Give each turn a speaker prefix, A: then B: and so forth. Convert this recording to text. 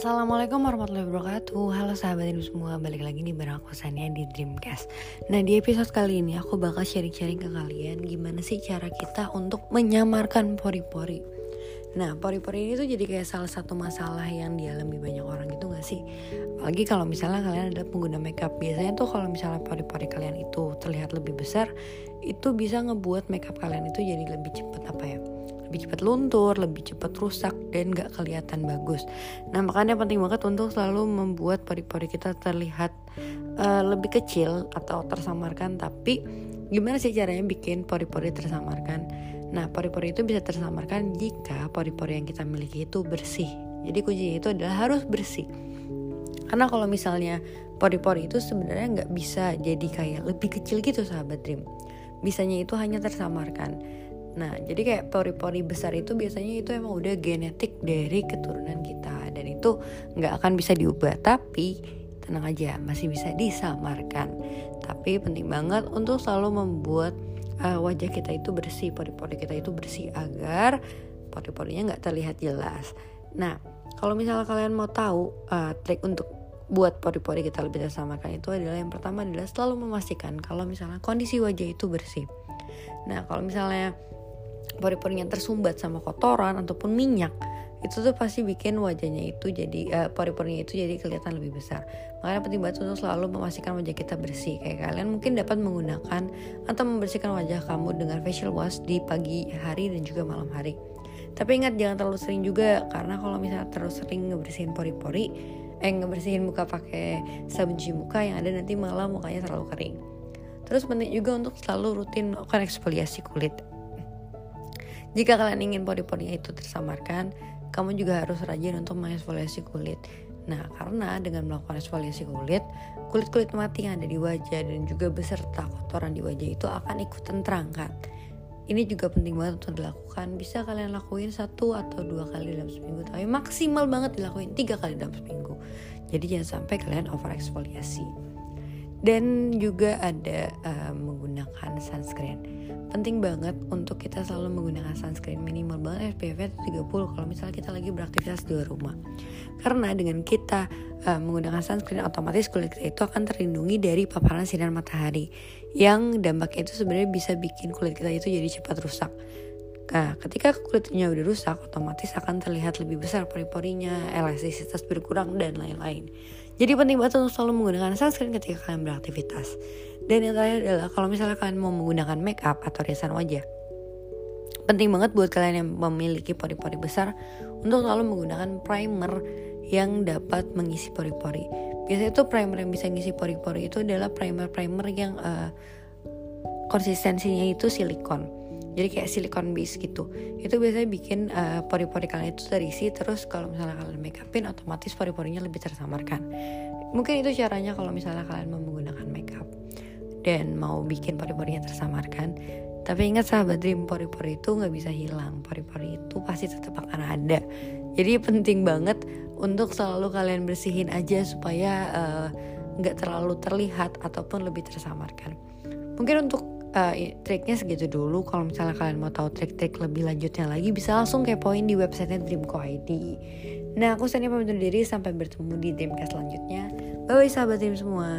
A: Assalamualaikum warahmatullahi wabarakatuh. Halo sahabat ini semua Balik lagi bareng aku Sania di Dreamcast. Nah di episode kali ini aku bakal sharing-sharing ke kalian Gimana sih cara kita untuk menyamarkan pori-pori. Nah pori-pori ini tuh jadi kayak salah satu masalah yang dialami banyak orang gitu gak sih? Apalagi kalau misalnya kalian adalah pengguna makeup Biasanya tuh kalau misalnya pori-pori kalian itu terlihat lebih besar Itu bisa ngebuat makeup kalian itu jadi lebih cepet apa ya lebih cepat luntur, lebih cepat rusak dan gak kelihatan bagus. Nah makanya penting banget untuk selalu membuat pori-pori kita terlihat uh, lebih kecil atau tersamarkan. Tapi gimana sih caranya bikin pori-pori tersamarkan? Nah pori-pori itu bisa tersamarkan jika pori-pori yang kita miliki itu bersih. Jadi kuncinya itu adalah harus bersih. Karena kalau misalnya pori-pori itu sebenarnya nggak bisa jadi kayak lebih kecil gitu sahabat Dream. Bisanya itu hanya tersamarkan Nah, jadi kayak pori-pori besar itu biasanya itu emang udah genetik dari keturunan kita dan itu nggak akan bisa diubah. Tapi tenang aja, masih bisa disamarkan. Tapi penting banget untuk selalu membuat uh, wajah kita itu bersih, pori-pori kita itu bersih agar pori-porinya nggak terlihat jelas. Nah, kalau misalnya kalian mau tahu uh, trik untuk buat pori-pori kita lebih tersamarkan itu adalah yang pertama adalah selalu memastikan kalau misalnya kondisi wajah itu bersih. Nah, kalau misalnya pori-porinya tersumbat sama kotoran ataupun minyak itu tuh pasti bikin wajahnya itu jadi uh, pori-porinya itu jadi kelihatan lebih besar. Makanya penting banget untuk selalu memastikan wajah kita bersih kayak kalian mungkin dapat menggunakan atau membersihkan wajah kamu dengan facial wash di pagi hari dan juga malam hari. Tapi ingat jangan terlalu sering juga karena kalau misalnya terlalu sering ngebersihin pori-pori eh ngebersihin muka pakai sabun cuci muka yang ada nanti malah mukanya terlalu kering. Terus penting juga untuk selalu rutin melakukan eksfoliasi kulit jika kalian ingin pori-porinya itu tersamarkan, kamu juga harus rajin untuk mengeksfoliasi kulit. Nah, karena dengan melakukan eksfoliasi kulit, kulit-kulit mati yang ada di wajah dan juga beserta kotoran di wajah itu akan ikut terangkat. Ini juga penting banget untuk dilakukan. Bisa kalian lakuin satu atau dua kali dalam seminggu, tapi maksimal banget dilakuin tiga kali dalam seminggu. Jadi jangan sampai kalian over eksfoliasi. Dan juga ada uh, menggunakan sunscreen. Penting banget untuk kita selalu menggunakan sunscreen minimal banget. SPF 30 kalau misalnya kita lagi beraktivitas di luar rumah. Karena dengan kita uh, menggunakan sunscreen otomatis kulit kita itu akan terlindungi dari paparan sinar matahari. Yang dampaknya itu sebenarnya bisa bikin kulit kita itu jadi cepat rusak Nah, ketika kulitnya udah rusak, otomatis akan terlihat lebih besar pori-porinya, elastisitas berkurang, dan lain-lain. Jadi penting banget untuk selalu menggunakan sunscreen ketika kalian beraktivitas. Dan yang terakhir adalah kalau misalnya kalian mau menggunakan make up atau riasan wajah, penting banget buat kalian yang memiliki pori-pori besar untuk selalu menggunakan primer yang dapat mengisi pori-pori. Biasanya itu primer yang bisa mengisi pori-pori itu adalah primer-primer yang uh, konsistensinya itu silikon jadi kayak silikon base gitu. Itu biasanya bikin uh, pori-pori kalian itu terisi terus kalau misalnya kalian make upin otomatis pori-porinya lebih tersamarkan. Mungkin itu caranya kalau misalnya kalian mau menggunakan makeup dan mau bikin pori-porinya tersamarkan. Tapi ingat sahabat dream pori-pori itu nggak bisa hilang. Pori-pori itu pasti tetap akan ada. Jadi penting banget untuk selalu kalian bersihin aja supaya eh, nggak uh, terlalu terlihat ataupun lebih tersamarkan. Mungkin untuk uh, triknya segitu dulu. Kalau misalnya kalian mau tahu trik-trik lebih lanjutnya lagi bisa langsung kepoin di websitenya Dreamco ID nah aku Sania pamit undur diri. Sampai bertemu di Dreamcast selanjutnya. Bye bye sahabat Dream semua